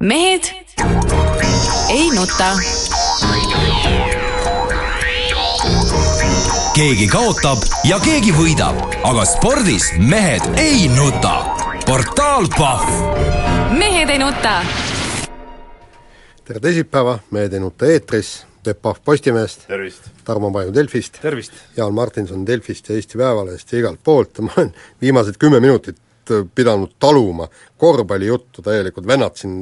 mehed ei nuta. keegi kaotab ja keegi võidab, aga spordis mehed ei nuta. portaal Pahv. mehed ei nuta. tere teisipäeva, Mehed ei nuta eetris, Peep Pahv Postimehest! Tarmo Paju Delfist! Jaan Martinson Delfist ja Eesti Päevalehest ja igalt poolt. Ma olen viimased kümme minutit pidanud taluma. Korvpallijuttu täielikult, vennad siin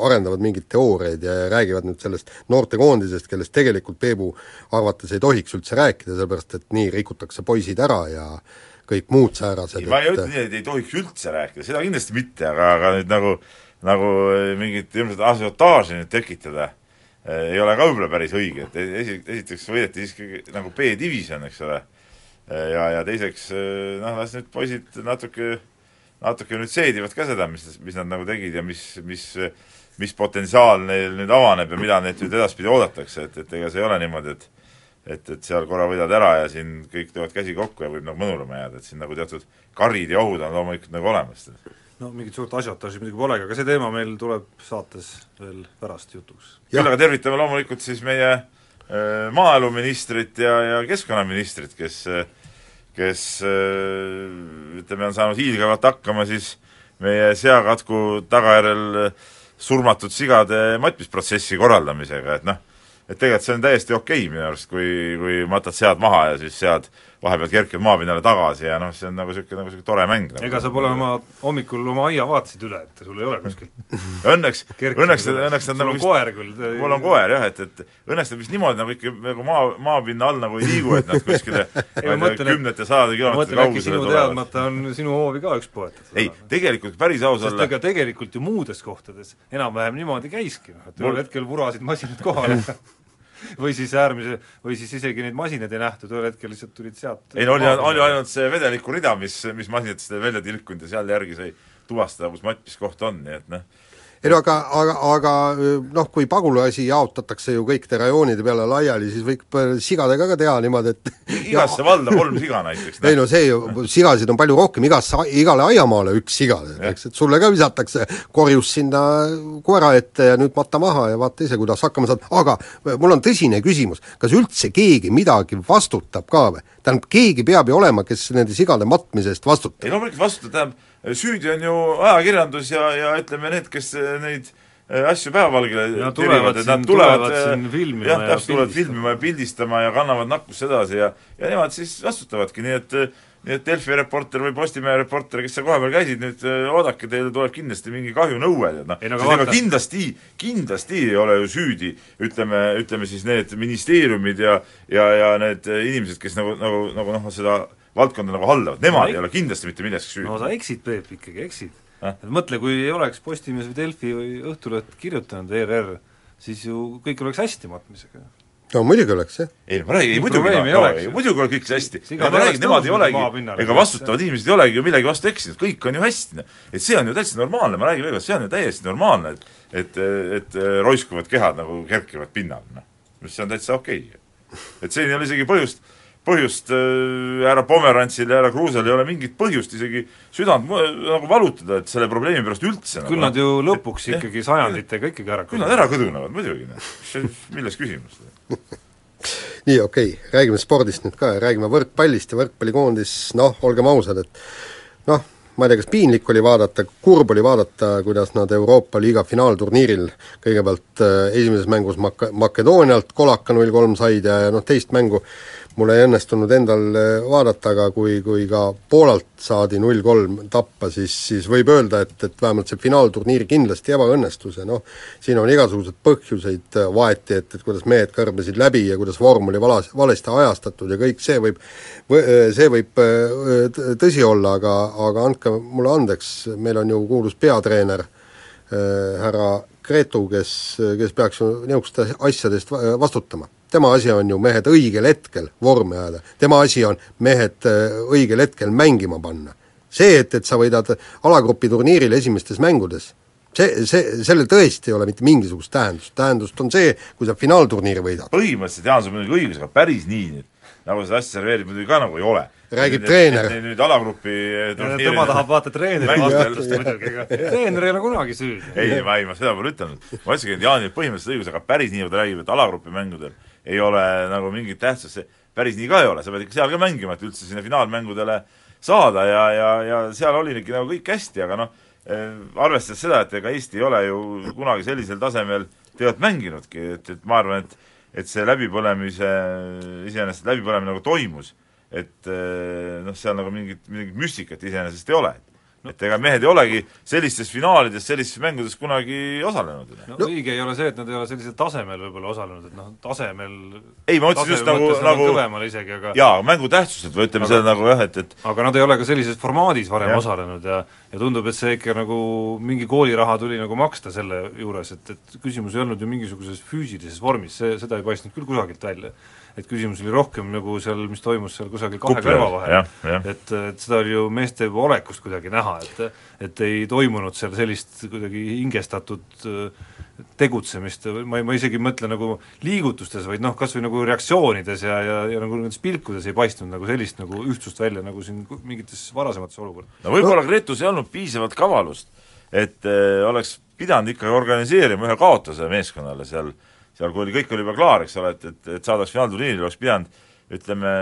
arendavad mingeid teooriaid ja räägivad nüüd sellest noortekoondisest, kellest tegelikult Peebu arvates ei tohiks üldse rääkida, sellepärast et nii rikutakse poisid ära ja kõik muud säärased ei, ma ei ütle nii, et ei tohiks üldse rääkida, seda kindlasti mitte, aga, aga nüüd nagu nagu mingit ilmselt asiotaaži nüüd tekitada ei ole ka võib-olla päris õige, et esi, esiteks võideti siiski nagu B-divisjon, eks ole, ja, ja teiseks noh, las nüüd poisid natuke natuke nüüd seedivad ka seda, mis, mis nad nagu tegid ja mis, mis mis potentsiaal neil nüüd avaneb ja mida neilt nüüd edaspidi oodatakse, et, et ega see ei ole niimoodi, et et, et seal korra võidad ära ja siin kõik teevad käsi kokku ja võib nagu mõnulema jääda, et siin nagu teatud karid ja ohud on loomulikult nagu olemas. No mingit suurt asiotaaži muidugi polegi, aga see teema meil tuleb saates veel pärast jutuks. küll aga tervitame loomulikult siis meie äh, maaeluministrit ja, ja keskkonnaministrit, kes kes äh, ütleme, on saanud hiilgavalt hakkama siis meie seakatku tagajärjel surmatud sigade matmisprotsessi korraldamisega, et noh, et tegelikult see on täiesti okei okay, minu arust, kui, kui matad sead maha ja siis sead vahepeal kerkivad maapinnale tagasi ja noh, see on nagu niisugune, nagu niisugune tore mäng nagu.. ega sa pole oma, hommikul oma aia vaatasid üle, et sul ei ole kuskil õnneks, õnneks, õnneks nad nagu vist koer küll mul on koer jah, et, et õnneks nad vist niimoodi nagu ikka nagu maa, maapinna all nagu ei liigu, et nad kuskile kümnete, sadade kilomeetrite kaugusele tulevad. teadmata on sinu hoovi ka üks poetatud. ei, tegelikult päris aus olla ega tegelikult ju muudes kohtades enam-vähem niimoodi käiski, noh, et ühel hetkel vurasid masinad kohale või siis äärmise, või siis isegi neid masinaid ei nähtud, ühel hetkel lihtsalt tulid sealt. Ei no oli, oli ainult see vedeliku rida, mis, mis masinatest välja tilkunud ja seal järgi sai tuvastada, kus matt, mis koht on, nii et noh, ei no aga, aga, aga noh, kui pagulasi jaotatakse ju kõikide rajoonide peale laiali, siis võib sigadega ka teha niimoodi, et igasse valda kolm siga näiteks. ei no see ju, sigasid on palju rohkem, igasse, igale aiamaale üks siga, eks, et sulle ka visatakse korjus sinna koera ette ja nüüd mata maha ja vaata ise, kuidas hakkama saad, aga mul on tõsine küsimus, kas üldse keegi midagi vastutab ka või? tähendab, keegi peab ju olema, kes nende sigade matmise eest vastutab. ei loomulikult vastutab, tähendab, süüdi on ju ajakirjandus ja, ja ütleme, need, kes neid äh, asju päevavalgele tulevad, siin, nad tulevad, tulevad filmima jah, täpselt, tulevad filmima ja pildistama ja kannavad nakkust edasi ja ja nemad siis vastutavadki, nii et nii et Delfi reporter või Postimehe reporter, kes seal kohapeal käisid, nüüd oodake, teile tuleb kindlasti mingi kahjunõue, et noh, no, ega kindlasti, kindlasti ei ole ju süüdi ütleme, ütleme siis need ministeeriumid ja ja, ja need inimesed, kes nagu, nagu, nagu noh, seda valdkonda nagu haldavad, nemad no, ei ole kindlasti mitte milleski süüdi. no sa eksid, Peep, ikkagi eksid äh?. mõtle, kui ei oleks Postimees või Delfi või Õhtuleht kirjutanud ERR, siis ju kõik oleks hästi matmisega. no muidugi oleks, jah. ei, ma räägin, muidugi no, muidugi oleks kõik hästi. ma räägin, nemad ei olegi, ega vastutavad inimesed ei olegi ju millegi vastu eksinud, kõik on ju hästi. et see on ju täitsa normaalne, ma räägin veel kord, see on ju täiesti normaalne, et et, et roiskuvad kehad nagu kerkivad pinnale, noh. see on täitsa okei okay.. et siin ei ole isegi põhjust põhjust äh, härra Pomerantsil ja härra Kruusel ei ole mingit põhjust isegi südant nagu valutada, et selle probleemi pärast üldse küll nagu, nad ju lõpuks et, ikkagi sajanditega ikkagi ära küll nad ära kõdunevad muidugi, noh. milles küsimus nii, okei okay., räägime spordist nüüd ka ja räägime võrkpallist ja võrkpallikoondis, noh, olgem ausad, et noh, ma ei tea, kas piinlik oli vaadata, kurb oli vaadata, kuidas nad Euroopa liiga finaalturniiril kõigepealt äh, esimeses mängus Mak-, Makedoonialt kolaka null kolm said ja, ja noh, teist mängu mul ei õnnestunud endal äh, vaadata, aga kui, kui ka Poolalt saadi null kolm tappa, siis, siis võib öelda, et, et vähemalt see finaalturniir kindlasti ebaõnnestus ja noh, siin on igasuguseid põhjuseid äh, vaeti, et, et kuidas mehed kõrbesid läbi ja kuidas vorm oli valas, valesti ajastatud ja kõik see võib, äh, see võib tõsi olla, aga, aga andke mulle andeks, meil on ju kuulus peatreener härra Gretu, kes, kes peaks niisuguste asjade eest vastutama tema asi on ju mehed õigel hetkel vormi ajada, tema asi on mehed äh, õigel hetkel mängima panna. see, et, et sa võidad alagrupi turniiril esimestes mängudes, see, see, sellel tõesti ei ole mitte mingisugust tähendust, tähendust on see, kui sa finaalturniiri võidad. põhimõtteliselt Jaan, sul on muidugi õigus, aga päris nii nüüd nagu seda asja serveerib, muidugi ka nagu ei ole. Räägib treener. nüüd alagrupi tema tahab vaata treeneri vastutust muidugi, ega treener ei ole kunagi süüdi. ei, ma ei, ma seda pole ütelnud. ma ütlesingi, et Jaanil põhimõtteliselt õigus, aga päris nii, kui ta räägib, et alagrupi mängudel ei ole nagu mingit tähtsust, päris nii ka ei ole, sa pead ikka seal ka mängima, et üldse sinna finaalmängudele saada ja, ja, ja seal oligi nagu kõik hästi, aga noh, arvestades seda, et ega Eesti ei ole ju kunagi sellisel tasemel tegelikult mänginudki, et, et ma arvan, et et see läbipõlemise, iseenesest läbipõlemine nagu toimus, et eh, noh, seal nagu mingit, mingit müstikat iseenesest ei ole. et ega mehed ei olegi sellistes finaalides, sellistes mängudes kunagi osalenud. no, no õige ei ole see, et nad ei ole sellisel tasemel võib-olla osalenud, et noh, tasemel ei, ma mõtlesin just nagu, nagu kõvemal isegi, aga jaa, mängu tähtsuselt või ütleme, see nagu jah, et, et aga nad ei ole ka sellises formaadis varem ja. osalenud ja ja tundub, et see ikka nagu mingi kooliraha tuli nagu maksta selle juures, et, et küsimus ei olnud ju mingisuguses füüsilises vormis, see, seda ei paistnud küll kusagilt välja. Et küsimus oli rohkem nagu seal, mis toimus seal kusagil kahe kõrva vahel. Et, et seda oli ju meeste olekust kuidagi näha, et et ei toimunud seal sellist kuidagi hingestatud äh, tegutsemist, ma ma isegi ei mõtle nagu liigutustes, vaid noh, kas või nagu reaktsioonides ja, ja, ja nagu nendes pilkudes ei paistnud nagu sellist nagu ühtsust välja, nagu siin mingites varasemates olukordades. no võib-olla Gretus ei olnud piisavalt kavalust, et äh, oleks pidanud ikkagi organiseerima ühe kaotuse meeskonnale seal, seal kui oli, kõik oli juba klaar, eks ole, et, et, et saadaks finaalturniiril, oleks pidanud ütleme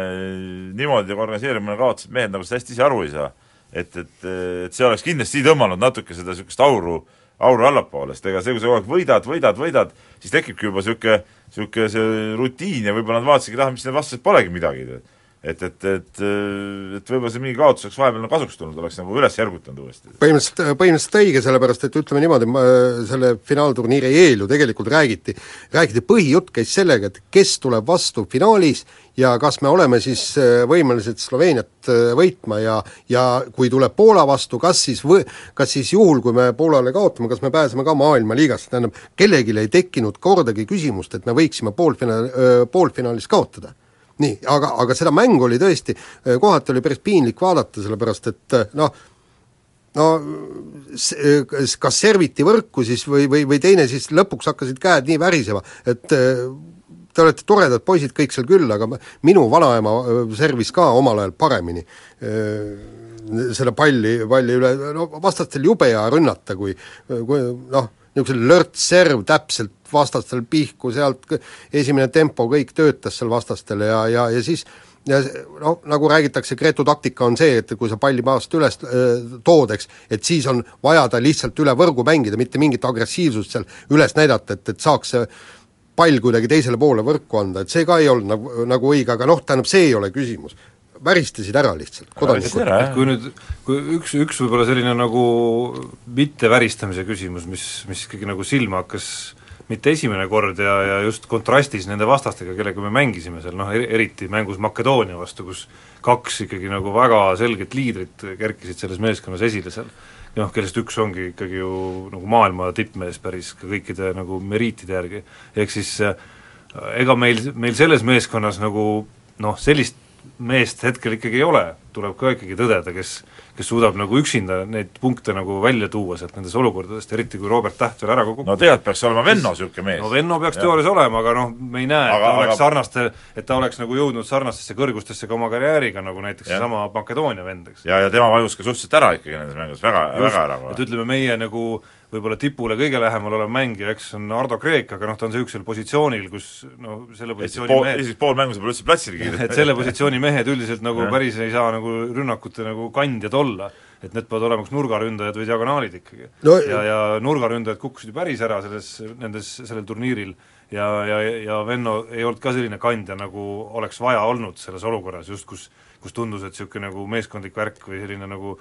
niimoodi organiseerima et mehed nagu sellest hästi ise aru ei saa. et, et, et see oleks kindlasti tõmmanud natuke seda niisugust auru, auru allapoole, sest ega see, kui sa kogu aeg võidad, võidad, võidad, siis tekibki juba niisugune, niisugune see rutiin ja võib-olla nad vaatasidki, ah, mis need vastased polegi midagi. Et, et, et, et võib-olla see mingi kaotus oleks vahepeal kasuks tulnud, oleks nagu üles järgutanud uuesti. põhimõtteliselt, põhimõtteliselt õige, sellepärast et ütleme niimoodi, ma selle finaalturniiri eel ju tegelikult räägiti, räägiti, põhijutt käis sellega, et kes tuleb vastu finaalis ja kas me oleme siis äh, võimelised Sloveeniat äh, võitma ja ja kui tuleb Poola vastu, kas siis või, kas siis juhul, kui me Poolale kaotame, kas me pääseme ka maailmaliigasse, tähendab, kellelgi ei tekkinud kordagi küsimust, et me võiksime poolfinaal, poolfinaalis kaotada nii, aga, aga seda mängu oli tõesti, kohati oli päris piinlik vaadata, sellepärast et noh, no kas serviti võrku siis või, või, või teine siis lõpuks hakkasid käed nii värisema, et te olete toredad poisid kõik seal küll, aga minu vanaema eh, servis ka omal ajal paremini eh, selle palli, palli üle, no vastastel jube hea rünnata, kui, kui noh, niisugune lörtserv täpselt vastastel pihku, sealt esimene tempo, kõik töötas seal vastastel ja, ja, ja siis ja noh, nagu räägitakse, Gretu taktika on see, et kui sa palli maast üles äh, tood, eks, et siis on vaja ta lihtsalt üle võrgu mängida, mitte mingit agressiivsust seal üles näidata, et, et saaks see pall kuidagi teisele poole võrku anda, et see ka ei olnud nagu, nagu õige, aga noh, tähendab, see ei ole küsimus. Väristasid ära lihtsalt, kodanikud. kui nüüd, kui üks, üks võib-olla selline nagu mitteväristamise küsimus, mis, mis ikkagi nagu silma hakkas mitte esimene kord ja, ja just kontrastis nende vastastega, kellega me mängisime seal, noh eri- eriti mängus Makedoonia vastu, kus kaks ikkagi nagu väga selget liidrit kerkisid selles meeskonnas esile seal, noh, kellest üks ongi ikkagi ju nagu maailma tippmees päris ka kõikide nagu meriitide järgi, ehk siis äh, ega meil, meil selles meeskonnas nagu noh, sellist meest hetkel ikkagi ei ole, tuleb ka ikkagi tõdeda, kes kes suudab nagu üksinda neid punkte nagu välja tuua sealt nendest olukordadest, eriti kui Robert Täht veel ära ka kukub. No tegelikult peaks olema Venno niisugune mees. no Venno peaks teoorias olema, aga noh, me ei näe, et Aga- ta oleks aga- sarnaste, et ta oleks nagu jõudnud sarnastesse kõrgustesse ka oma karjääriga, nagu näiteks seesama Makedoonia vend, eks. ja, ja tema vajus ka suhteliselt ära ikkagi nendes mängudes, väga, väga ära et ütleme, meie nagu võib-olla tipule kõige lähemal olev mängija, eks, on Ardo Kreek, aga noh, ta on niisugusel positsioonil, kus no selle positsiooni pool, mehed Eestis pool mängu sa pole üldse platsilgi kiidnud. et selle positsiooni mehed üldiselt nagu Jah. päris ei saa nagu rünnakute nagu kandjad olla, et need peavad olema kas nurgaründajad või diagonaalid ikkagi No- ja, ja nurgaründajad kukkusid ju päris ära selles, nendes, sellel turniiril ja, ja, ja Venno ei olnud ka selline kandja, nagu oleks vaja olnud selles olukorras, just kus kus tundus, et niisugune nagu meeskondlik värk või selline nagu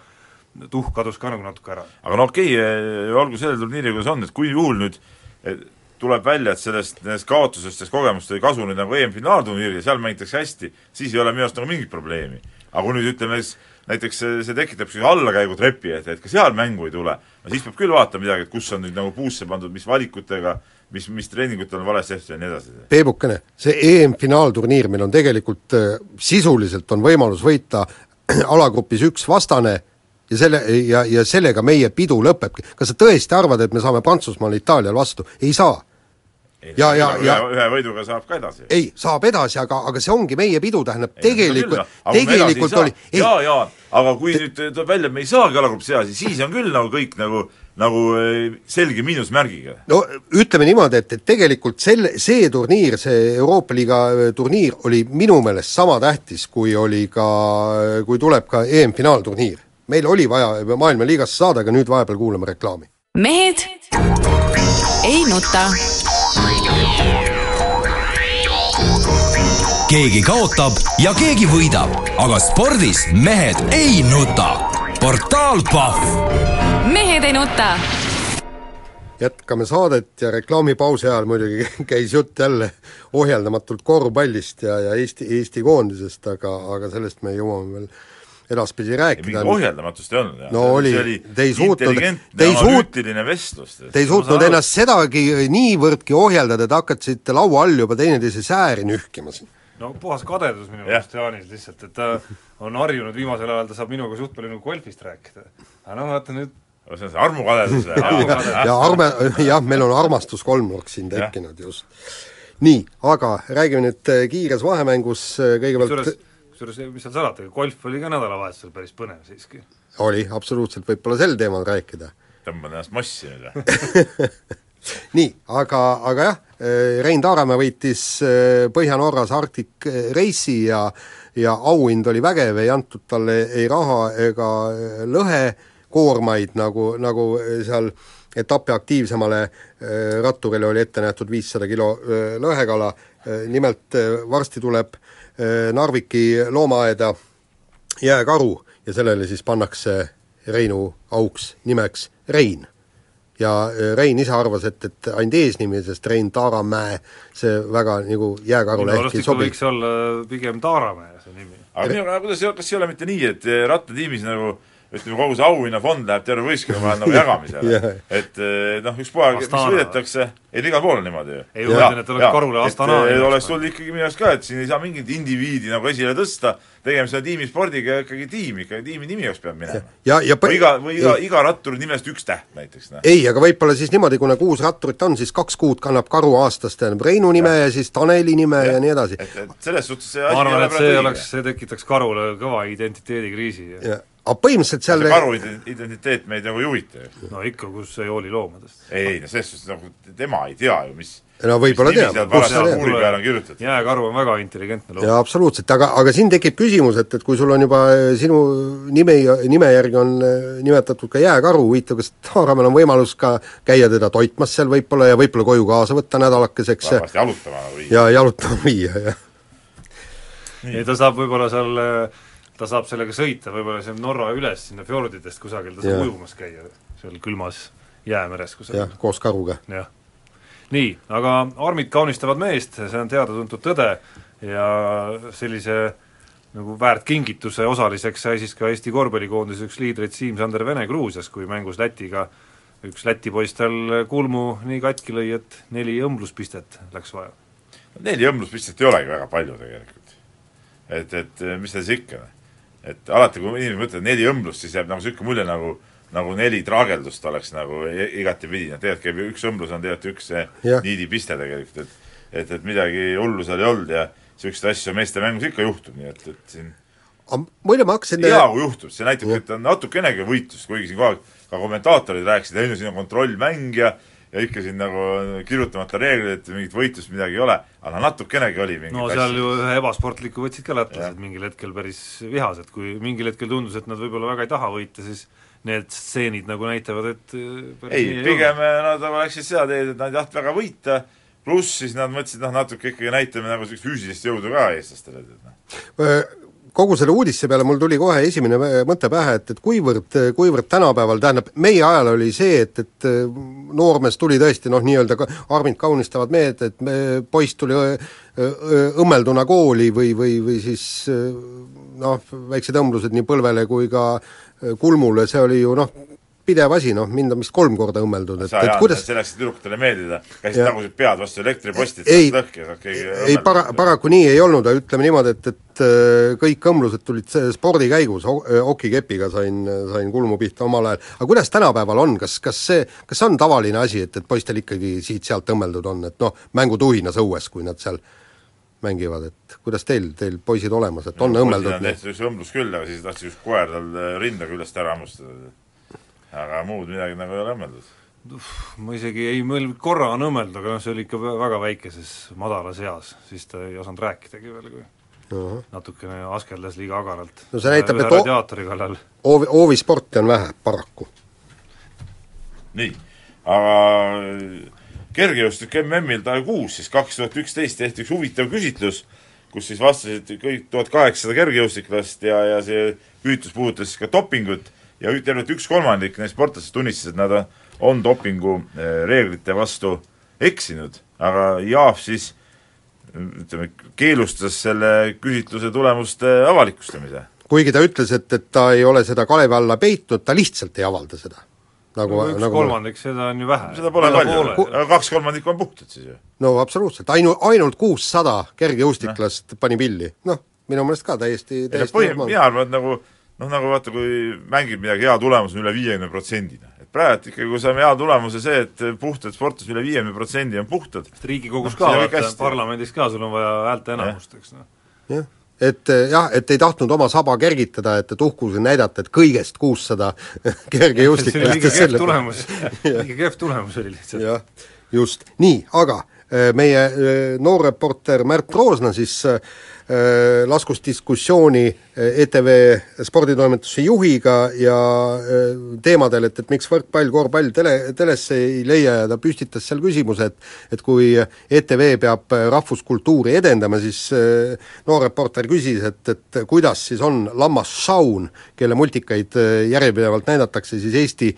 tuhk kadus ka nagu natuke ära. aga no okei okay,, olgu sellel turniiril, kuidas on, et kui juhul nüüd eh, tuleb välja, et sellest, nendest kaotusest, sellest kogemust oli kasu nüüd nagu EM-finaalturniiril, seal mängitakse hästi, siis ei ole minu arust nagu mingit probleemi. aga kui nüüd ütleme, näiteks see, see tekitab sellise allakäigutrepi, et, et ka seal mängu ei tule, no siis peab küll vaatama midagi, et kus on nüüd nagu puusse pandud, mis valikutega, mis, mis treeningutel on valesti tehtud ja nii edasi. Peebukene, see EM-finaalturniir meil on tegelikult äh, sisuliselt on võimalus võita alagrupis üks vastane ja selle, ja, ja sellega meie pidu lõpebki. kas sa tõesti arvad, et me saame Prantsusmaal Itaalial vastu? ei saa. ja, ja, ja ühe võiduga saab ka edasi. ei, saab edasi, aga, aga see ongi meie pidu, tähendab tegelikult, noh. tegelikult oli, ei, jaa, jaa, aga kui nüüd tuleb välja, et me ei saagi alagruppis edasi, siis on küll nagu kõik nagu, nagu eh, selge miinusmärgiga. no ütleme niimoodi, et, et tegelikult selle, see turniir, see Euroopa liiga äh, turniir oli minu meelest sama tähtis, kui oli ka, kui tuleb ka EM-finaalturniir. Meil oli vaja maailmaliigasse saada, aga nüüd vahepeal kuulame reklaami. mehed ei nuta. keegi kaotab ja keegi võidab, aga spordis mehed ei nuta. portaal Pahv mehed ei nuta. jätkame saadet ja reklaamipausi ajal muidugi käis jutt jälle ohjeldamatult korvpallist ja, ja Eesti, Eesti koondisest, aga, aga sellest me jõuame veel edaspidi rääkida. ohjeldamatust ei olnud. No oli. Te ei suutnud- te ei suut- analüütiline vestlus. Te ei suutnud ennast sedagi niivõrdki ohjeldada, et hakkasite laua all juba teineteise sääri nühkima siin. no puhas kadedus minu meelest Jaanis lihtsalt, et ta on harjunud viimasel ajal, ta saab minuga suht palju nagu golfist rääkida. aga no vaata nüüd, see on see armukadedus ja arme, jah, meil on armastuskolmnurk siin Jah. tekkinud just. nii, aga räägime nüüd äh, kiires vahemängus kusjuures kõigepealt, kusjuures mis seal salata, golf oli ka nädalavahetusel päris põnev siiski. oli absoluutselt, võib-olla sel teemal rääkida tõmban ennast mossi nüüd või? nii, aga, aga jah, Rein Taaremäe võitis äh, Põhja-Norras Arctic Race'i ja ja auhind oli vägev, ei antud talle ei raha ega lõhekoormaid, nagu, nagu seal etapi aktiivsemale äh, ratturile oli ette nähtud viissada kilo lõhekala, nimelt varsti tuleb äh, Narviki loomaaeda jääkaru ja sellele siis pannakse Reinu auks nimeks Rein ja äh, Rein ise arvas, et, et ainult eesnimi, sest Rein Taaramäe, see väga nagu jääkarule ehk ei sobi. võiks olla pigem Taaramäe see nimi. aga minu, kuidas, kas ei ole mitte nii, et eh, rattatiimis nagu ütleme, kogu see auhinnafond läheb terve võistkonna vahel nagu jagamisele Jah. et eh, noh, ükspuha, mis võidetakse, ei igal pool on niimoodi ju. Ei, ma ütlen, et oleks Karule Astana et, eh, oleks sul ikkagi minu arust ka, et siin ei saa mingit indiviidi nagu esile tõsta, tegemist on tiimispordiga ja ikkagi tiim, ikkagi tiimi nimi jaoks peab minema. ja, ja või iga, või iga, iga ratturi nimest üks täht näiteks, noh. ei, aga võib-olla siis niimoodi, kuna kuus ratturit on, siis kaks kuud kannab karu aastas, tähendab Reinu nime ja, ja siis Taneli nime ja, ja nii edasi. et, et selles suhtes see ma arvan, et see oleks, see tekitaks Karule kõva identiteedikriisi. Aga põhimõtteliselt seal see karu ident- identiteet meid nagu ei huvita ju. no ikka, kus ei hooli loomadest. ei, ei no selles suhtes nagu tema ei tea ju, mis no võib-olla teab, jääkaru on väga intelligentne loom. jaa, absoluutselt, aga, aga siin tekib küsimus, et, et kui sul on juba äh, sinu nime, nime järgi on äh, nimetatud ka jääkaru, huvitav, kas Taaramäel on võimalus ka käia teda toitmas seal võib-olla ja võib-olla koju kaasa võtta nädalakeseks ja, varsti jalutama või? ja jalutama viia, jah. ei, ta saab võib-olla seal, ta saab sellega sõita võib-olla seal Norra üles sinna fjordidest kusagil, ta saab Jah. ujumas käia seal külmas jäämeres kusagil jah, koos karuga. jah. nii, aga armid kaunistavad meest, see on teada-tuntud tõde ja sellise nagu väärt kingituse osaliseks sai siis ka Eesti korvpallikoondise üks liidreid Siim-Sander Vene Gruusias, kui mängus Lätiga üks Läti poiss tal kulmu nii katki lõi, et neli õmbluspistet läks vaja. neli õmbluspistet ei olegi väga palju tegelikult. et, et mis ta siis ikka, et alati, kui inimene mõtleb neli õmblust, siis jääb nagu niisugune mulje nagu nagu neli traageldust oleks nagu igatepidi, tegelikult käib ju üks õmblus on tegelikult üks see Jah. niidipiste tegelikult, et et, et midagi hullu seal ei olnud ja niisuguseid asju meeste mängus ikka juhtub, nii et, et siin muide, ma hakkasin hea, kui juhtub, see näitab, et on natukenegi võitlust, kuigi siin kogu aeg ka kommentaatorid rääkisid, ei no siin on kontrollmäng ja ja ikka siin nagu kirjutamata reeglid, et mingit võitlust midagi ei ole, aga natukenegi oli mingit no seal ju ühe ebasportliku võtsid ka lätlased mingil hetkel päris vihased, kui mingil hetkel tundus, et nad võib-olla väga ei taha võita, siis need stseenid nagu näitavad, et äh, ei pigem eh, nad nagu läksid seda teed, et nad ei tahtnud väga võita, pluss siis nad mõtlesid, noh natuke ikkagi näitame nagu sellist füüsilist jõudu ka eestlastele, et noh. Kogu selle uudise peale mul tuli kohe esimene mõte pähe, et, et kuivõrd, kuivõrd tänapäeval, tähendab, meie ajal oli see, et, et noormees tuli tõesti noh, nii-öelda ka- armid kaunistavad mehed, et me, poiss tuli õmmelduna kooli või, või, või siis noh, väiksed õmblused nii põlvele kui ka kulmule, see oli ju noh, pidev asi, noh, mind on vist kolm korda õmmeldud, et, et kuidas selleks, et tüdrukutele meeldida, käisid tagusid pead vastu elektriposti, et Ei. ei, para-, paraku nii ei olnud, aga ütleme niimoodi, et, et äh, kõik õmblused tulid spordi käigus, okikepiga sain, sain kulmu pihta omal ajal. aga kuidas tänapäeval on, kas, kas see, kas see on tavaline asi, et, et poistel ikkagi siit-sealt õmmeldud on, et noh, mängutuhinas õues, kui nad seal mängivad, et kuidas teil, teil poisid olemas, et on õmmeldud on tehtud üks õmblus küll, aga siis tahtis üks koer tal äh, rinda küljest ära hammustada. Aga muud midagi nagu ei ole õmmeldud. ma isegi ei mõelnud, korra on õmmelnud, aga noh, see oli ikka vä- väga väikeses madalas eas, siis ta ei osanud rääkidagi veel, kui Ahah. natukene askeldas liiga agaralt. No see näitab, et radiaatori kallal hoovi, hoovisporti on vähe, paraku. nii, aga kergejõustik MM-il ta kuus siis kaks tuhat üksteist tehti üks huvitav küsitlus, kus siis vastasid kõik tuhat kaheksasada kergejõustiklast ja, ja see küsitlus puudutas siis ka dopingut ja tervelt üks kolmandik neist sportlastest tunnistas, et nad on, on dopingu eh, reeglite vastu eksinud, aga Jaaf siis ütleme, keelustas selle küsitluse tulemuste avalikustamise. kuigi ta ütles, et, et ta ei ole seda kalevi alla peitnud, ta lihtsalt ei avalda seda. nagu no, üks nagu kolmandik, seda on ju vähe. seda pole palju, aga kaks kolmandikku on puhtad siis ju. no absoluutselt, ainu-, ainult kuussada kergejõustiklast pani pilli, noh, minu meelest ka täiesti, ei no täiesti põhi-, normaalne. mina arvan, et nagu noh, nagu vaata, kui mängib midagi hea tulemus on üle viiekümne protsendina. et praegu ikkagi, kui saame hea tulemuse see, et puhtad sportlased üle viiekümne protsendi on puhtad, Riigikogus Noh, ka, parlamendis ka, sul on vaja häälteenamust, eks noh. jah, et eh, jah, et ei tahtnud oma saba kergitada, et, et uhkusega näidata, et kõigest kuussada see oli liiga kehv tulemus, liiga kehv tulemus oli lihtsalt. jah, just, nii, aga eh, meie eh, noor reporter Märt Roosna siis eh, laskus diskussiooni eh, ETV sporditoimetuse juhiga ja eh, teemadel, et, et miks võrkpall, korvpall tele, telesse ei leia ja ta püstitas seal küsimuse, et et kui ETV peab rahvuskultuuri edendama, siis noor reporter küsis, et, et kuidas siis on Lammas Shaun, kelle multikaid järjepidevalt näidatakse, siis Eesti,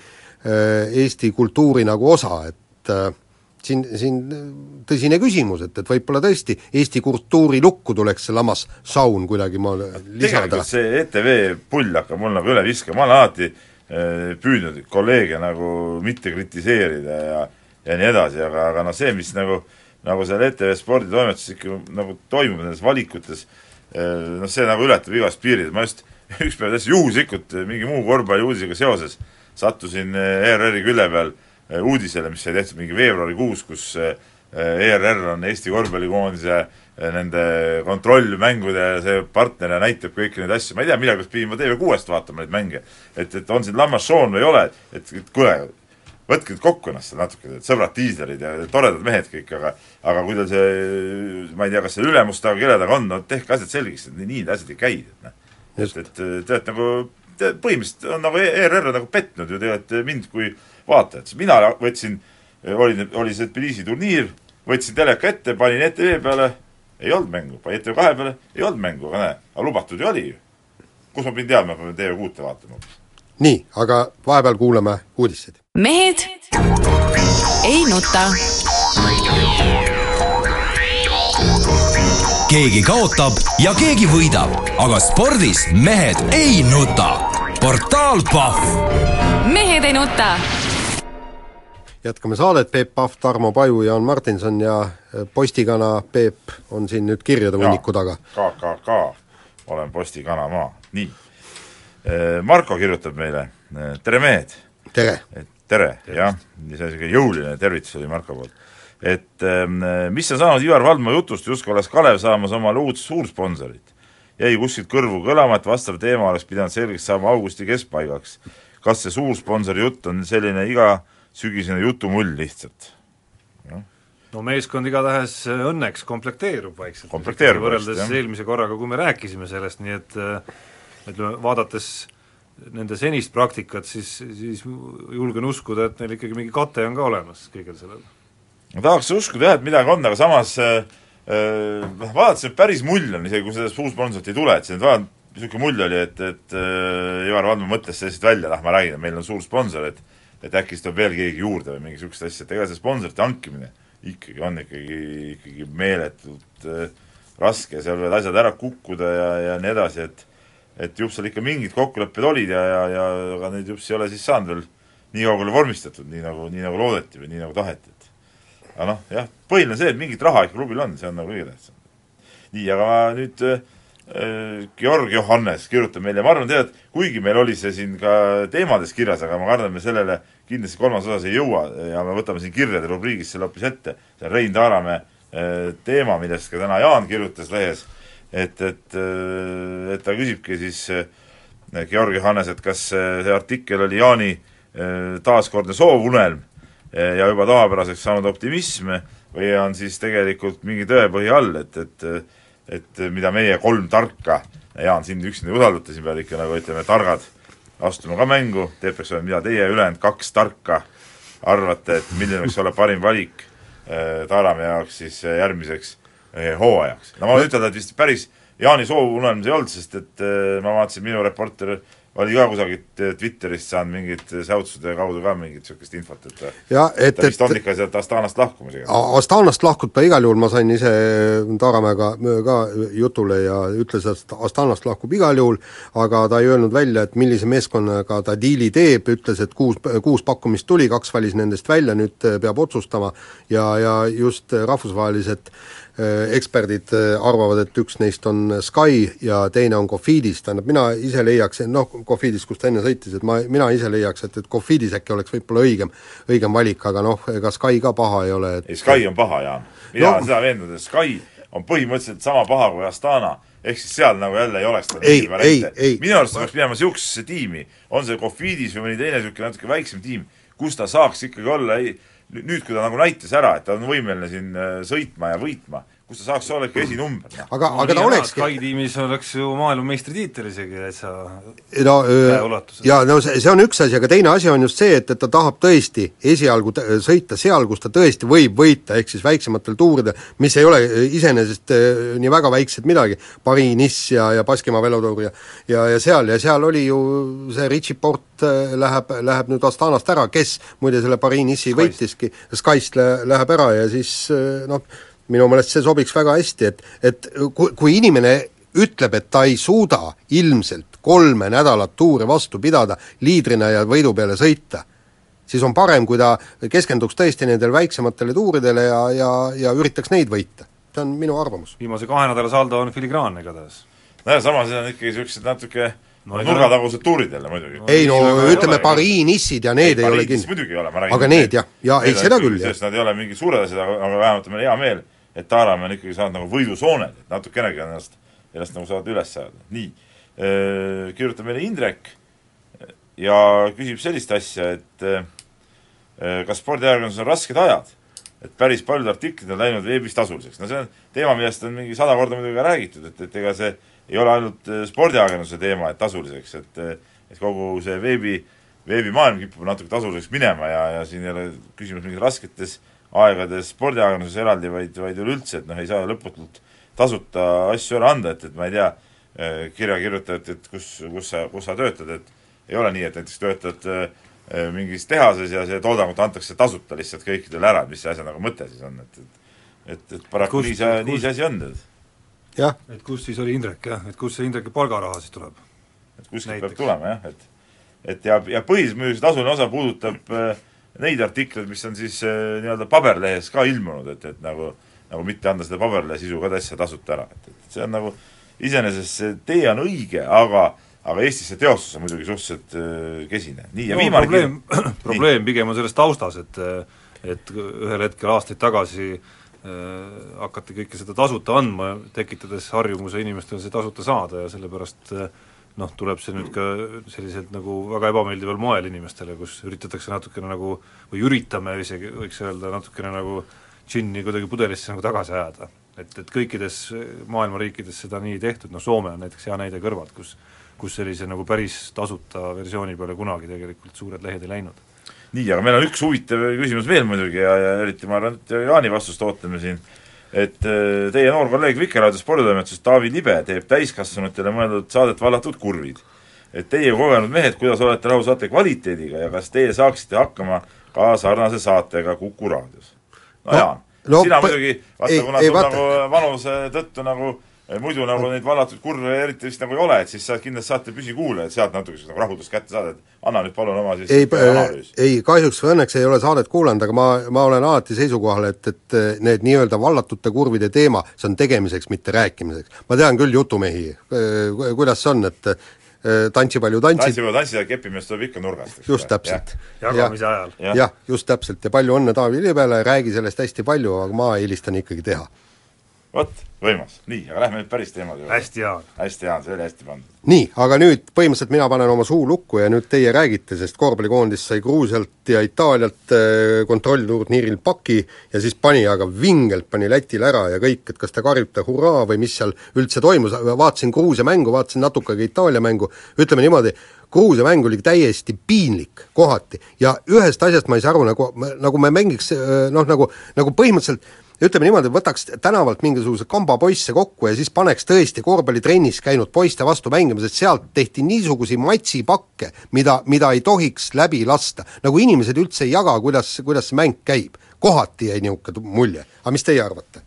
Eesti kultuuri nagu osa, et äh, siin, siin tõsine küsimus, et, et võib-olla tõesti Eesti kultuuri lukku tuleks see lammas saun kuidagi ma lisada. See ETV pull hakkab mul nagu üle viskama, ma olen alati eh, püüdnud kolleege nagu mitte kritiseerida ja ja nii edasi, aga, aga noh, see, mis nagu nagu seal ETV sporditoimetuses ikka nagu toimub nendes valikutes, noh see nagu ületab igast piirid, ma just üks päev täitsa juhuslikult mingi muu korvpalliuudisega seoses sattusin eh, ERR-i külje peal eh, uudisele, mis sai tehtud mingi veebruarikuus, kus eh, ERR on Eesti korvpallikoondise eh, nende kontrollmängude see partner ja näitab kõiki neid asju, ma ei tea, millal peaks pidima TV6-st vaatama neid mänge. et, et on siin lammas Sean või ei ole, et, et kuule, võtke nüüd kokku ennast seal natuke, et sõbrad diislerid ja toredad mehed kõik, aga aga kui teil see, ma ei tea, kas see ülemus taga, kelle taga on, no tehke asjad selgeks, et nii need asjad ei käi, et noh. et, et te olete nagu, te põhimõtteliselt on nagu ERR on nagu petnud ju tegelikult mind kui vaatajat, sest mina võtsin, oli, oli see Tbilisi turniir, võtsin teleka ette, panin ETV peale, ei olnud mängu, panin ETV kahe peale, ei olnud mängu, aga näe, aga lubatud ju oli ju. kus ma pidin teadma, et ma pean TV6-e vaatama hoopis? nii, aga vahepeal kuulame uudiseid. mehed ei nuta. keegi kaotab ja keegi võidab, aga spordis mehed ei nuta. portaal Pahv mehed ei nuta. Jätkame saadet, Peep Pahv, Tarmo Paju, Jaan Martinson ja eh, postikana Peep on siin nüüd kirjade hunniku taga. KKK, olen postikanamaa, nii. Marko kirjutab meile, tere mehed! tere! tere, jah, see on niisugune jõuline tervitus oli Marko poolt. et ähm, mis on saanud Ivar Valdma jutust, justkui oleks Kalev saamas omale uut suursponsorit? jäi kuskilt kõrvu kõlama, et vastav teema oleks pidanud selgeks saama augusti keskpaigaks. kas see suursponsori jutt on selline igasügisene jutumull lihtsalt? no meeskond igatahes äh, õnneks komplekteerub vaikselt. Komplekteerub võrreldes jah. eelmise korraga, kui me rääkisime sellest, nii et äh, ütleme, vaadates nende senist praktikat, siis, siis julgen uskuda, et neil ikkagi mingi kate on ka olemas kõigel sellel. ma tahaks uskuda jah, et midagi on, aga samas äh, noh, vaadates nüüd päris mull on, isegi kui sellest uusponsorit ei tule, et see nüüd vaat-, niisugune mull oli, et, et Ivar Valdma mõtles sellest välja, ma räägin, et meil on suur sponsor, et et äkki siis tuleb veel keegi juurde või mingi niisugust asja, et ega see sponsorite hankimine ikkagi on ikkagi, ikkagi meeletult äh, raske, seal võivad asjad ära kukkuda ja, ja nii edasi, et et jupp seal ikka mingid kokkulepped olid ja, ja, ja aga neid jups ei ole siis saanud veel nii kaugele vormistatud, nii nagu, nii nagu loodeti või nii nagu taheti, et aga noh, jah, põhiline on see, et mingit raha ikka klubil on, see on nagu kõige tähtsam. nii, aga nüüd äh, Georg Johannes kirjutab meile, ma arvan, tead, kuigi meil oli see siin ka teemades kirjas, aga ma kardan, me sellele kindlasti kolmandas osas ei jõua ja me võtame siin kirjade rubriigis selle hoopis ette, see on Rein Taaramäe äh, teema, millest ka täna Jaan kirjutas lehes, et, et, äh, et ta küsibki siis äh, Georg Johannes, et kas see artikkel oli Jaani taaskordne soovunelm ja juba tavapäraseks saanud optimism või on siis tegelikult mingi tõepõhi all, et, et et mida meie kolm tarka, Jaan, sind üksinda ei usaldata, siin peavad ikka nagu ütleme, targad astuma ka mängu, teil peaks olema, mida teie ülejäänud kaks tarka arvate, et milline võiks olla parim valik äh, Taaramäe jaoks siis äh, järgmiseks hooajaks. no ma võin ütelda, et vist päris Jaani soovunelm see ei olnud, sest et ma vaatasin, minu reporter oli ka kusagilt eh, Twitterist saanud mingite säutsude kaudu ka mingit niisugust infot, et ja, et, ta vist on ikka sealt Astanast lahkumas igal. Astanast lahkub ta igal juhul, ma sain ise Taaramäega ka jutule ja ütles, et Astanast lahkub igal juhul, aga ta ei öelnud välja, et millise meeskonnaga ta diili teeb, ütles, et kuus, kuus pakkumist tuli, kaks valis nendest välja, nüüd peab otsustama ja, ja just rahvusvahelised äh, Äh, eksperdid äh, arvavad, et üks neist on Sky ja teine on Cofidis, tähendab mina ise leiaks, noh, Cofidis, kus ta enne sõitis, et ma, mina ise leiaks, et, et Cofidis äkki oleks võib-olla õigem, õigem valik, aga noh, ega Sky ka paha ei ole, et ei, Sky on paha, Jaan. mina no, olen seda veendunud, et Sky on põhimõtteliselt sama paha kui Astana, ehk siis seal nagu jälle ei oleks ei, ei, ei. Minu arust peaks minema niisugusesse tiimi, on see Cofidis või mõni teine niisugune natuke väiksem tiim, kus ta saaks ikkagi olla ei, nüüd, kui ta nagu näitas ära, et ta on võimeline siin äh, sõitma ja võitma, kus ta saaks olla ikka esinumber. aga no,, aga ta olekski Sky tiimis oleks ju maailmameistritiitel isegi täitsa no ja no see, see on üks asi, aga teine asi on just see, et, et ta tahab tõesti esialgu sõita seal, kus ta tõesti võib võita, ehk siis väiksematel tuuridel, mis ei ole iseenesest nii väga väiksed midagi, Pariis-Nice ja, ja Baskimaa velotuur ja ja, ja seal, ja seal oli ju see Richie Port läheb, läheb nüüd Astanast ära, kes muide selle Pariis-Nice'i võitiski, Skyst läheb ära ja siis noh, minu meelest see sobiks väga hästi, et, et kui, kui inimene ütleb, et ta ei suuda ilmselt kolme nädalat tuure vastu pidada, liidrina ja võidu peale sõita, siis on parem, kui ta keskenduks tõesti nendele väiksematele tuuridele ja, ja, ja üritaks neid võita. see on minu arvamus. viimase kahe nädala saldo on filigraanne igatahes. nojah, samas need on ikkagi niisugused natuke no, nurgatagused tuurid jälle muidugi no,. ei no ütleme, Pariinissid ja need ei, ei ole kindlasti muidugi ei ole, ma räägin aga need jah, ja ei, seda küll, jah. Nad ei ole mingid suured asjad, aga, aga vähemalt on meil hea meel, et Taaramäe on ikkagi saanud nagu võidusooned, et natukenegi ennast, ennast nagu saanud üles saada. nii, kirjutab meile Indrek ja küsib sellist asja, et kas spordiajakirjanduses on rasked ajad? et päris paljud artiklid on läinud veebis tasuliseks. no see on teema, millest on mingi sada korda muidugi räägitud, et, et ega see ei ole ainult spordiajakirjanduse teema, et tasuliseks, et et kogu see veebi, veebimaailm kipub natuke tasuliseks minema ja, ja siin ei ole küsimus mingis rasketes aegades spordiajakirjanduses eraldi, vaid, vaid üleüldse, et noh, ei saa lõputult tasuta asju ära anda, et, et ma ei tea, eh, kirjakirjutajat, et kus, kus sa, kus sa töötad, et ei ole nii, et näiteks töötad eh, mingis tehases ja see toodangut antakse tasuta lihtsalt kõikidele ära, et mis see asja nagu mõte siis on, et et et, et paraku nii see, nii see asi on, tead. jah. et kus siis oli Indrek, jah, et kust see Indreki palgaraha siis tuleb? et kuskilt peab tulema jah, et et ja, ja tasuline osa puudutab äh, neid artikleid, mis on siis äh, nii-öelda paberlehes ka ilmunud, et, et nagu nagu mitte anda seda paberlehe sisu ka täitsa tasuta ära, et, et see on nagu iseenesest see tee on õige, aga aga Eestis see teostus on muidugi suhteliselt äh, kesine. nii, ja no, viimane probleem, probleem pigem on selles taustas, et et ühel hetkel aastaid tagasi äh, hakati kõike seda tasuta andma, tekitades harjumuse inimestel see tasuta saada ja sellepärast äh, noh, tuleb see nüüd ka selliselt nagu väga ebameeldival moel inimestele, kus üritatakse natukene nagu või üritame isegi, võiks öelda, natukene nagu džinni kuidagi pudelisse nagu tagasi ajada. et, et kõikides maailma riikides seda nii tehtud, noh Soome on näiteks hea näide kõrvalt, kus kus sellise nagu päris tasuta versiooni peale kunagi tegelikult suured lehed ei läinud. nii, aga meil on üks huvitav küsimus veel muidugi ja, ja eriti ma arvan, et Jaani vastust ootame siin et äh, teie noor kolleeg Vikerraadio sporditoimetusest Taavi Libe teeb täiskasvanutele mõeldud saadet Vallatud kurvid. et teie kogenud mehed, kuidas olete rahul saate kvaliteediga ja kas teie saaksite hakkama ka sarnase saatega Kuku raadios? no, no Jaan no,, sina muidugi, vaata kuna sul nagu vanuse tõttu nagu muidu nagu neid vallatud kurve eriti vist nagu ei ole, et siis sa kindlasti saate püsikuulajaid sealt natuke nagu rahutust kätte saada, et anna nüüd palun oma siis ei, analüüs. ei kahjuks või õnneks ei ole saadet kuulanud, aga ma, ma olen alati seisukohal, et, et need nii-öelda vallatute kurvide teema, see on tegemiseks, mitte rääkimiseks. ma tean küll jutumehi, kuidas see on, et tantsipalju tantsid tantsipalju tantsid ja kepimees tuleb ikka nurgast, just täpselt. jagamise ajal. jah, just täpselt ja palju õnne Taavi Libele, räägi sellest hästi palju, aga ma eelistan ikkagi teha vot, võimas, nii, aga lähme nüüd päris teemade juurde. hästi, Jaan. hästi, Jaan, see oli hästi pandud. nii, aga nüüd põhimõtteliselt mina panen oma suu lukku ja nüüd teie räägite, sest korvpallikoondis sai Gruusialt ja Itaalialt äh, kontrollturniiril paki ja siis pani aga vingelt, pani Lätile ära ja kõik, et kas te karjute hurraa või mis seal üldse toimus, vaatasin Gruusia mängu, vaatasin natuke ka Itaalia mängu, ütleme niimoodi, Gruusia mäng oli täiesti piinlik kohati ja ühest asjast ma ei saa aru, nagu, nagu me mängiks noh, nagu, nagu põhimõtteliselt ütleme niimoodi, võtaks tänavalt mingisuguse kamba poisse kokku ja siis paneks tõesti korvpallitrennis käinud poiste vastu mängima, sest sealt tehti niisuguseid matsipakke, mida, mida ei tohiks läbi lasta. nagu inimesed üldse ei jaga, kuidas, kuidas see mäng käib. kohati jäi niisugune mulje, aga mis teie arvate?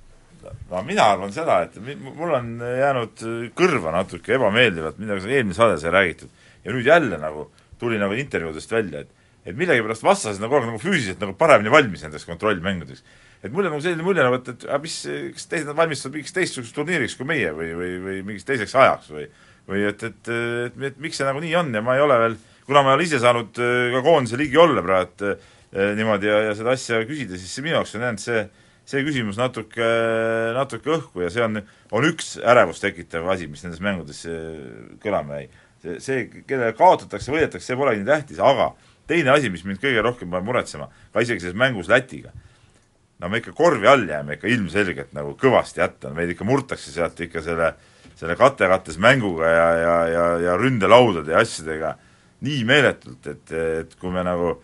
no mina arvan seda, et mul on jäänud kõrva natuke ebameeldivalt, midagi eelmine saade sai räägitud, ja nüüd jälle nagu tuli nagu intervjuudest välja, et et millegipärast vastased nagu aeg nagu füüsiliselt nagu paremini valmis nendeks kontrollmängudeks et mul on nagu selline mulje nagu, et, et aga mis, kas teised valmistuvad mingiks teistsuguseks turniiriks kui meie või, või, või mingiks teiseks ajaks või või et, et, et, et, et miks see nagu nii on ja ma ei ole veel, kuna ma ei ole ise saanud äh, ka koondise liigi olla praegu eh, niimoodi ja, ja seda asja küsida, siis see minu jaoks on jäänud see, see küsimus natuke, natuke õhku ja see on, on üks ärevust tekitav asi, mis nendes mängudes kõlama jäi. See, see, kellele kaotatakse, võidetakse, see polegi nii tähtis, aga teine asi, mis mind kõige rohkem paneb muretsema, ka isegi selles mängus Lätiga no me ikka korvi all jääme ikka ilmselgelt nagu kõvasti hätta, meid ikka murtakse sealt ikka selle, selle kate-kattes mänguga ja, ja, ja, ja ründelaudade ja asjadega nii meeletult, et, et kui me nagu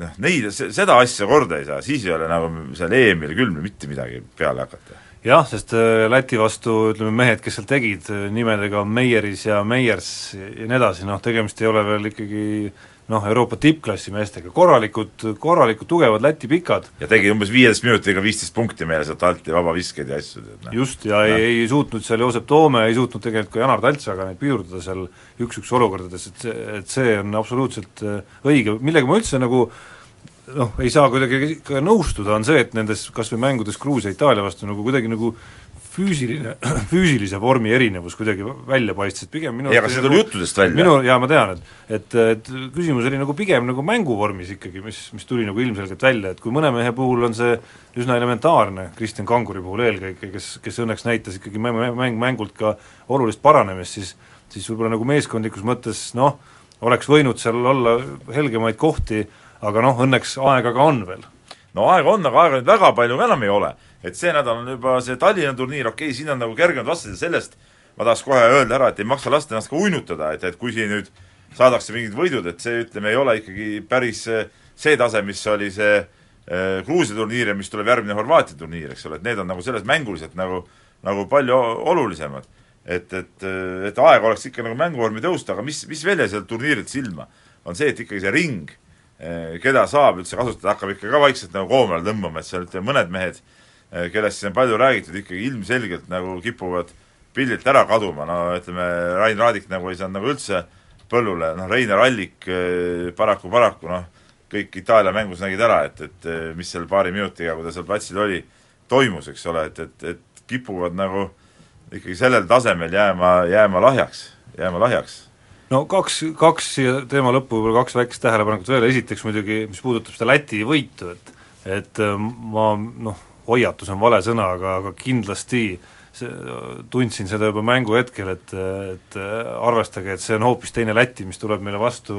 noh, neid, seda asja korda ei saa, siis ei ole nagu seal EM-il küll mitte midagi peale hakata. Jah, sest äh, Läti vastu ütleme, mehed, kes seal tegid äh, nimedega Meieris ja Meiers ja nii edasi, noh tegemist ei ole veel ikkagi noh, Euroopa tippklassi meestega, korralikud, korralikud tugevad Läti pikad. ja tegi umbes viieteist minutiga viisteist punkti meile sealt alt ja vabaviskeid ja asju, noh. just, ja ei, ei suutnud seal Joosep Toome, ei suutnud tegelikult ka Janar Taltsaga neid pidurdada seal üks-üks olukordades, et see, et see on absoluutselt äh, õige, millega ma üldse nagu noh, ei saa kuidagi ka nõustuda, on see, et nendes kas või mängudes Gruusia, Itaalia vastu nagu kuidagi nagu füüsiline, füüsilise vormi erinevus kuidagi välja paistis, et pigem minu ei, aga see tuli nagu, juttudest välja. minu, jaa, ma tean, et et, et küsimus oli nagu pigem nagu mänguvormis ikkagi, mis, mis tuli nagu ilmselgelt välja, et kui mõne mehe puhul on see üsna elementaarne, Kristjan Kanguri puhul eelkõige, kes, kes õnneks näitas ikkagi mäng, mängult ka olulist paranemist, siis siis võib-olla nagu meeskondlikus mõttes noh, oleks võinud seal olla helgemaid kohti, aga noh, õnneks aega ka on veel. no aega on, aga aega nüüd väga palju ka enam ei ole et see nädal on juba see Tallinna turniir, okei okay,, siin on nagu kergemad vastased ja sellest ma tahaks kohe öelda ära, et ei maksa lasta ennast ka uinutada, et, et kui siin nüüd saadakse mingid võidud, et see, ütleme, ei ole ikkagi päris see tase, mis oli see äh, Gruusia turniir ja mis tuleb järgmine Horvaatia turniir, eks ole, et need on nagu selles mänguliselt nagu, nagu palju olulisemad. et, et, et aeg oleks ikka nagu mänguvormi tõusta, aga mis, mis veel jäi sealt turniirilt silma, on see, et ikkagi see ring, keda saab üldse kasutada, hakkab ikka ka vaikselt nagu koomale tõmbama, et seal ütleme, mõned mehed Eh, kellest siin on palju räägitud, ikkagi ilmselgelt nagu kipuvad pildilt ära kaduma, no ütleme, Rain Raadik nagu ei saanud nagu üldse põllule, noh, Reinar Allik eh, paraku, paraku noh, kõik Itaalia mängus nägid ära, et, et eh, mis seal paari minutiga, kui ta seal platsil oli, toimus, eks ole, et, et, et kipuvad nagu ikkagi sellel tasemel jääma, jääma lahjaks, jääma lahjaks no kaks, kaks siia teema lõppu võib-olla kaks väikest tähelepanekut veel, esiteks muidugi, mis puudutab seda Läti võitu, et et ma noh, hoiatus on vale sõna, aga, aga kindlasti see, tundsin seda juba mängu hetkel, et, et arvestage, et see on hoopis teine Läti, mis tuleb meile vastu,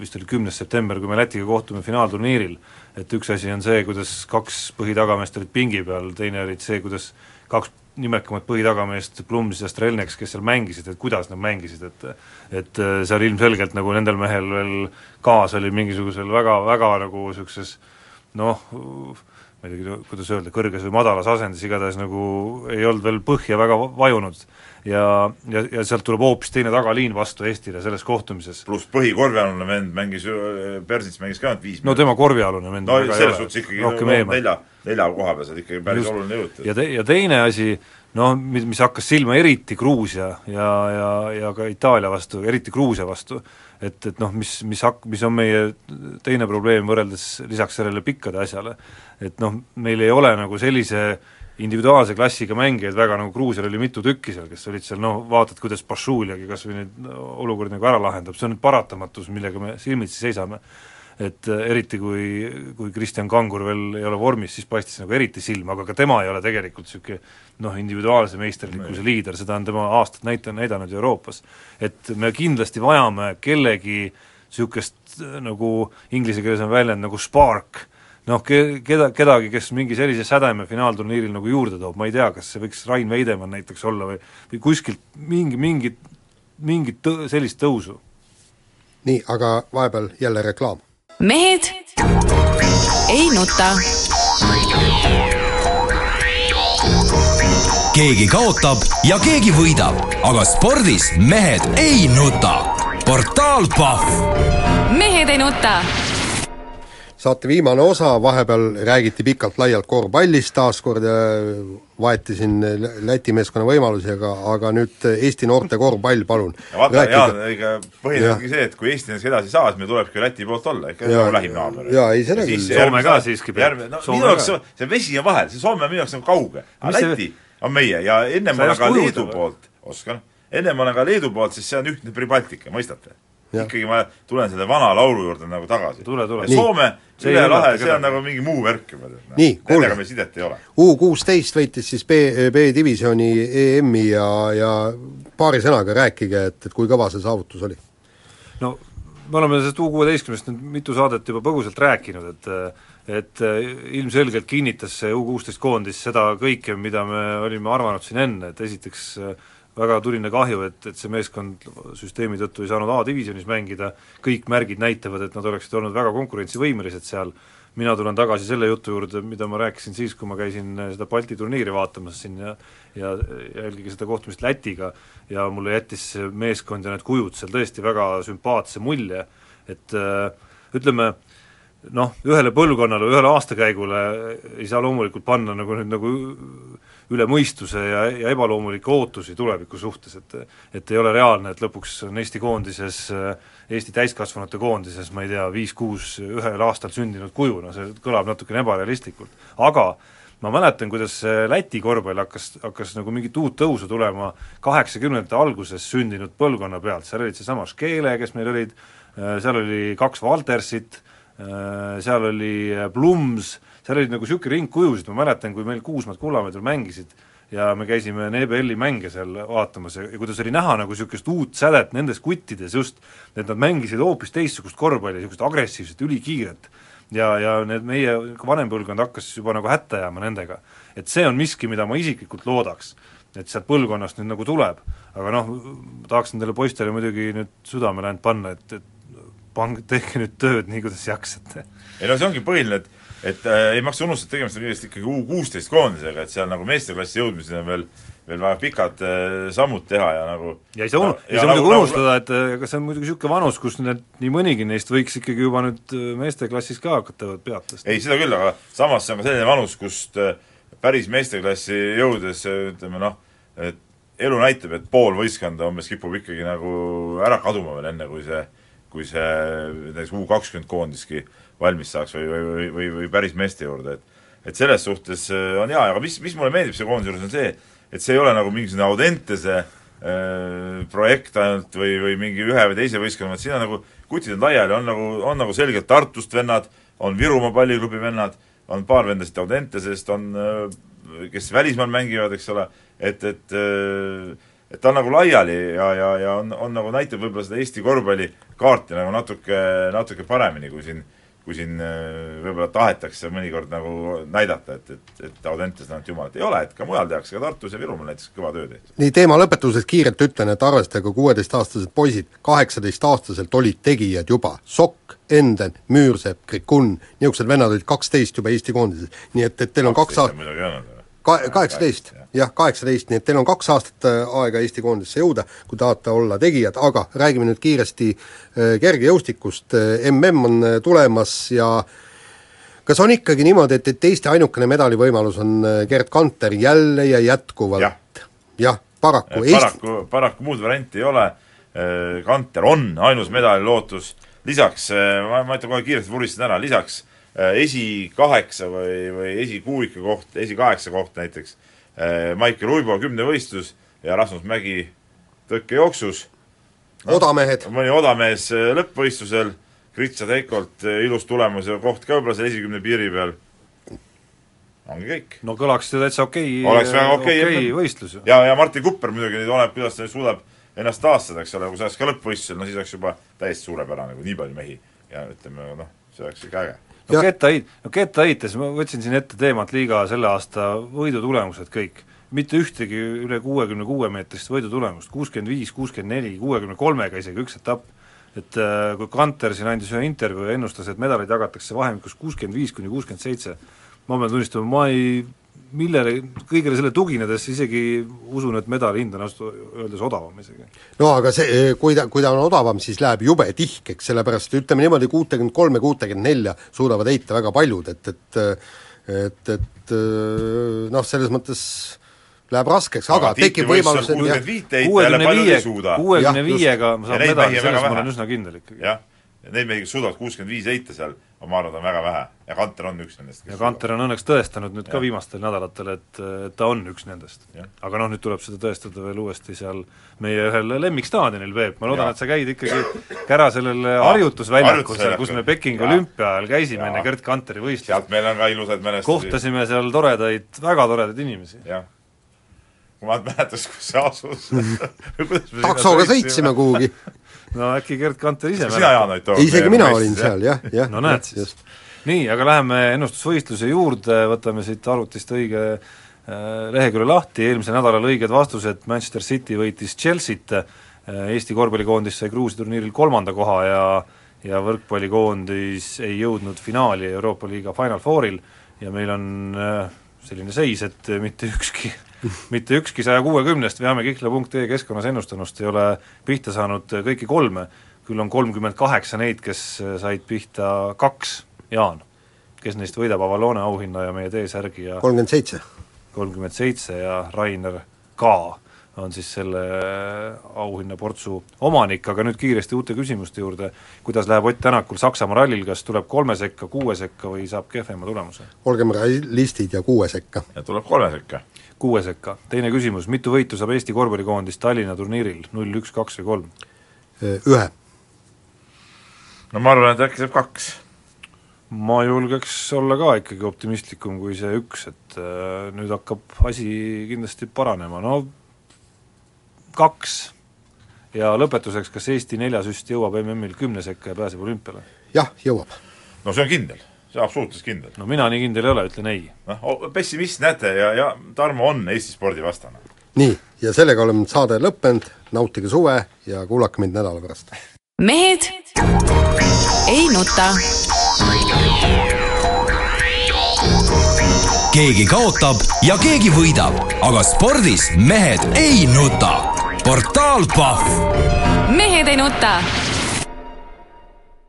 vist oli kümnes september, kui me Lätiga kohtume finaalturniiril. et üks asi on see, kuidas kaks põhitagameest olid pingi peal, teine olid see, kuidas kaks nimekamat põhitagameest, Plums ja Strelneks, kes seal mängisid, et kuidas nad mängisid, et et seal ilmselgelt nagu nendel mehel veel kaas oli mingisugusel väga, väga nagu niisuguses noh, ma ei tea, kuidas öelda, kõrges või madalas asendis, igatahes nagu ei olnud veel põhja väga vajunud. ja, ja, ja sealt tuleb hoopis teine tagaliin vastu Eestile selles kohtumises. pluss põhikorvialune vend mängis, Persits mängis ka ainult viis no tema korvialune vend no selles suhtes ikkagi rohkem eemal. nelja, nelja koha peal saad ikkagi päris Just. oluline jõud. ja te-, ja teine asi, noh, mis, mis hakkas silma eriti Gruusia ja, ja, ja ka Itaalia vastu, eriti Gruusia vastu, et, et noh, mis, mis hak-, mis on meie teine probleem võrreldes lisaks sellele pikkade asjale, et noh, meil ei ole nagu sellise individuaalse klassiga mängijaid väga, nagu Gruusial oli mitu tükki seal, kes olid seal noh, vaatad, kuidas Pašuljagi kas või neid olukordi nagu ära lahendab, see on nüüd paratamatus, millega me silmitsi seisame et äh, eriti kui, kui Kristjan Kangur veel ei ole vormis, siis paistis nagu eriti silma, aga ka tema ei ole tegelikult niisugune noh, individuaalse meisterlikkuse liider, seda on tema aastad näita-, näidanud Euroopas. et me kindlasti vajame kellegi niisugust äh, nagu inglise keeles on väljend nagu spark, noh, ke-, keda, kedagi, kes mingi sellise sädeme finaalturniiril nagu juurde toob, ma ei tea, kas see võiks Rain Veidemann näiteks olla või või kuskilt mingi, mingit, mingit tõ-, sellist tõusu. nii, aga vahepeal jälle reklaam. Mehed ei nuta. keegi kaotab ja keegi võidab, aga spordis mehed ei nuta. portaal Pahv mehed ei nuta. Saate viimane osa, vahepeal räägiti pikalt-laialt korvpallist taas kord ja vaeti siin Läti meeskonna võimalusi, aga, aga nüüd Eesti noorte korvpall, palun. vaata, Jaan, ega põhiline ongi see, et kui Eesti näiteks edasi ei saa, siis meil tulebki Läti poolt olla, ikka nagu lähim naaber. Jaa, ei, seda küll. Soome ka siiski peab. no Soome minu jaoks see, vesi on vahel, see Soome on minu jaoks nagu kauge. aga Mis see- Läti on meie ja ennem olen ka Leedu poolt, oskan, ennem ma olen ka Leedu poolt, siis see on ühtne Pribaltika, mõistate? Ikkagi ma tulen selle vana laulu juurde nagu tagasi. Tule, tule. Ja Soome, See ei üle lahe, see on nagu mingi muu värk juba. noh. Nii, kuulge. Nendega meil sidet ei ole. U kuusteist võitis siis B, B-divisjoni EM-i ja, ja paari sõnaga rääkige, et, et kui kõva see saavutus oli? no me oleme sellest U kuueteistkümnest nüüd mitu saadet juba põgusalt rääkinud, et et ilmselgelt kinnitas see U kuusteist koondis seda kõike, mida me olime arvanud siin enne, et esiteks väga tuline kahju, et, et see meeskond süsteemi tõttu ei saanud A-divisjonis mängida, kõik märgid näitavad, et nad oleksid olnud väga konkurentsivõimelised seal, mina tulen tagasi selle jutu juurde, mida ma rääkisin siis, kui ma käisin seda Balti turniiri vaatamas siin ja ja, ja eelkõige seda kohtumist Lätiga. Ja mulle jättis see meeskond ja need kujud seal tõesti väga sümpaatse mulje, et äh, ütleme, noh, ühele põlvkonnale, ühele aastakäigule ei saa loomulikult panna nagu nüüd nagu üle mõistuse ja, ja ebaloomulikke ootusi tuleviku suhtes, et et ei ole reaalne, et lõpuks on Eesti koondises, Eesti täiskasvanute koondises, ma ei tea, viis-kuus ühel aastal sündinud kuju, no see kõlab natukene ebarealistlikult. aga ma mäletan, kuidas Läti korvpall hakkas, hakkas nagu mingit uut tõusu tulema kaheksakümnendate alguses sündinud põlvkonna pealt, seal olid seesama Škele, kes meil olid, seal oli kaks Valtersit, seal oli Blums, seal olid nagu niisugune ring kujusid, ma mäletan, kui meil Kuusmaad Kullamäed veel mängisid ja me käisime NBL-i mänge seal vaatamas ja, ja kuidas oli näha nagu niisugust uut sädet nendes kuttides just, et nad mängisid hoopis teistsugust korvpalli, niisugust agressiivset, ülikiiret. ja, ja need meie vanem põlvkond hakkas juba nagu hätta jääma nendega. et see on miski, mida ma isiklikult loodaks, et sealt põlvkonnast nüüd nagu tuleb, aga noh, tahaks nendele poistele muidugi nüüd südamele ainult panna, et, et pange, tehke nüüd tööd nii, kuidas jaksate. ei no see ongi põhiline, et et äh, ei maksa unustada, et tegemist on kindlasti ikkagi U kuusteist koondisega, et seal nagu meesteklassi jõudmiseni on veel veel väga pikad äh, sammud teha ja nagu ja ei saa unu-, ei saa muidugi unustada, et ega see on muidugi niisugune vanus, kus need, nii mõnigi neist võiks ikkagi juba nüüd äh, meesteklassis ka hakata pead tõstma. ei, seda küll, aga samas see on ka selline vanus, kust äh, päris meesteklassi jõudes äh, ütleme noh, et elu näitab, et pool võistkonda umbes kipub ikkagi nagu ära kaduma veel enne, kui see kui see näiteks U kakskümmend koondiski valmis saaks või, või, või, või, või päris meeste juurde, et et selles suhtes äh, on hea, aga mis, mis mulle meeldib selle koondise juures, on see, et see ei ole nagu mingisugune Audentese äh, projekt ainult või, või mingi ühe või teise võistkonna, vaid siin on nagu, kutid on laiali, on nagu, on nagu selgelt Tartust vennad, on Virumaa palliklubi vennad, on paar vendasid Audentesest, on äh, kes välismaal mängivad, eks ole, et, et äh, et ta on nagu laiali ja, ja, ja on, on nagu näitab võib-olla seda Eesti korvpallikaarti nagu natuke, natuke paremini, kui siin kui siin äh, võib-olla tahetakse mõnikord nagu näidata, et, et, et Audentes ainult jumalat ei ole, et ka mujal tehakse, ka Tartus ja Virumaal näiteks kõva töö tehtud. nii, teema lõpetuseks kiirelt ütlen, et arvestage, kuueteistaastased poisid, kaheksateistaastaselt olid tegijad juba, Sokk, Enden, Müürsepp, Krikun, niisugused vennad olid kaksteist juba Eesti koondises. nii et, et teil on kaks aastat ka-, kaheksateist, jah, kaheksateist, nii et teil on kaks aastat äh, aega Eesti koondisse jõuda, kui tahate olla tegijad, aga räägime nüüd kiiresti äh, kergejõustikust, MM on äh, tulemas ja kas on ikkagi niimoodi, et, et Eesti ainukene medalivõimalus on äh, Gerd Kanter jälle ja jätkuvalt? Jah. jah, paraku et paraku, paraku muud varianti ei ole, Kanter on ainus medalilootus, lisaks, ma, ma ütlen kohe kiiresti, vuristan ära, lisaks esikaheksa või, või esikuuika koht, esikaheksa koht näiteks, Maicel Uibo kümnevõistlus ja Rasmus Mägi tõkkejooksus no,. odamehed. mõni odamees lõppvõistlusel Kritsa Teikolt eh, ilus tulemus ja koht ka võib-olla seal esikümne piiri peal, ongi kõik. no kõlaks ju täitsa okei oleks väga okei okay, okay võistlus ja, ja Martin Kupper muidugi nüüd oleneb, kuidas ta suudab ennast taastada, eks ole, kui see oleks ka lõppvõistlusel, no siis oleks juba täiesti suurepärane, kui nii palju mehi ja ütleme noh, see oleks ikka äge. No Kettaid, no Kettaites ma võtsin siin ette teemat liiga selle aasta võidutulemused kõik. Mitte ühtegi üle kuuekümne kuue meetrist võidutulemust, kuuskümmend viis, kuuskümmend neli, kuuekümne kolmega isegi üks etapp. Et äh, kui Kanter siin andis ühe intervjuu ja ennustas, et medaleid jagatakse vahemikus kuuskümmend viis kuni kuuskümmend seitse, ma pean tunnistama, ma ei, millele, kõigele selle tuginedes isegi usun, et medali hind on ausalt öeldes odavam isegi. no aga see, kui ta, kui ta on odavam, siis läheb jube tihkeks, sellepärast ütleme niimoodi, kuutekümmet kolme, kuutekümmet nelja suudavad heita väga paljud, et, et et, et noh, selles mõttes läheb raskeks, aga tekib võimalus ei suuda. kuuekümne viiega saab medali, selles ma olen üsna kindel ikkagi. jah, ja neid mehi, kes suudavad kuuskümmend viis heita seal, ma arvan, et on väga vähe. ja Kanter on üks nendest. ja Kanter on õnneks tõestanud nüüd ja. ka viimastel nädalatel, et, ta on üks nendest. aga noh, nüüd tuleb seda tõestada veel uuesti seal meie ühel lemmikstaadionil, Peep, ma loodan, et sa käid ikkagi kära sellel harjutusväljakul seal, kus me Pekingi olümpia ajal käisime ja. enne Gerd Kanteri võistlust. sealt meil on ka ilusaid mälestusi. kohtasime seal toredaid, väga toredaid inimesi. jah kui ma mäletaks, kus see asus taksoga sõitsime kuhugi. No äkki Gerd Kanter ise sina, Jaan, olid too? isegi mina olin seal, jah, jah. no näed siis. nii, aga läheme ennustusvõistluse juurde, võtame siit arvutist õige äh, lehekülje lahti, eelmisel nädalal õiged vastused, Manchester City võitis Chelsea't, äh, Eesti korvpallikoondis sai Gruusia turniiril kolmanda koha ja ja võrkpallikoondis ei jõudnud finaali Euroopa liiga Final Fouril ja meil on äh, selline seis, et mitte ükski mitte ükski saja kuuekümnest veamekihla.ee keskkonnas ennustanust ei ole pihta saanud kõiki kolme, küll on kolmkümmend kaheksa neid, kes said pihta kaks, Jaan, kes neist võidab Avalone auhinna ja meie T-särgi ja kolmkümmend seitse. kolmkümmend seitse ja Rainer ka on siis selle auhinnaportsu omanik, aga nüüd kiiresti uute küsimuste juurde, kuidas läheb Ott Tänakul Saksamaa rallil, kas tuleb kolme sekka, kuue sekka või saab kehvema tulemuse? olgem realistid ja kuue sekka. ja tuleb kolme sekka kuue sekka. teine küsimus, mitu võitu saab Eesti korvpallikoondis Tallinna turniiril, null, üks, kaks või kolm? Ühe. no ma arvan, et äkki saab kaks. ma julgeks olla ka ikkagi optimistlikum kui see üks, et äh, nüüd hakkab asi kindlasti paranema, no kaks. ja lõpetuseks, kas Eesti neljasüst jõuab MM-il kümne sekka ja pääseb olümpiale? jah, jõuab. no see on kindel see on absoluutselt kindel. no mina nii kindel ei ole, ütlen ei. noh, pessimist näete ja, ja Tarmo on Eesti spordivastane. nii, ja sellega oleme saade lõppenud, nautige suve ja kuulake mind nädala pärast. mehed ei nuta. keegi kaotab ja keegi võidab, aga spordis mehed ei nuta. portaal Pahv. mehed ei nuta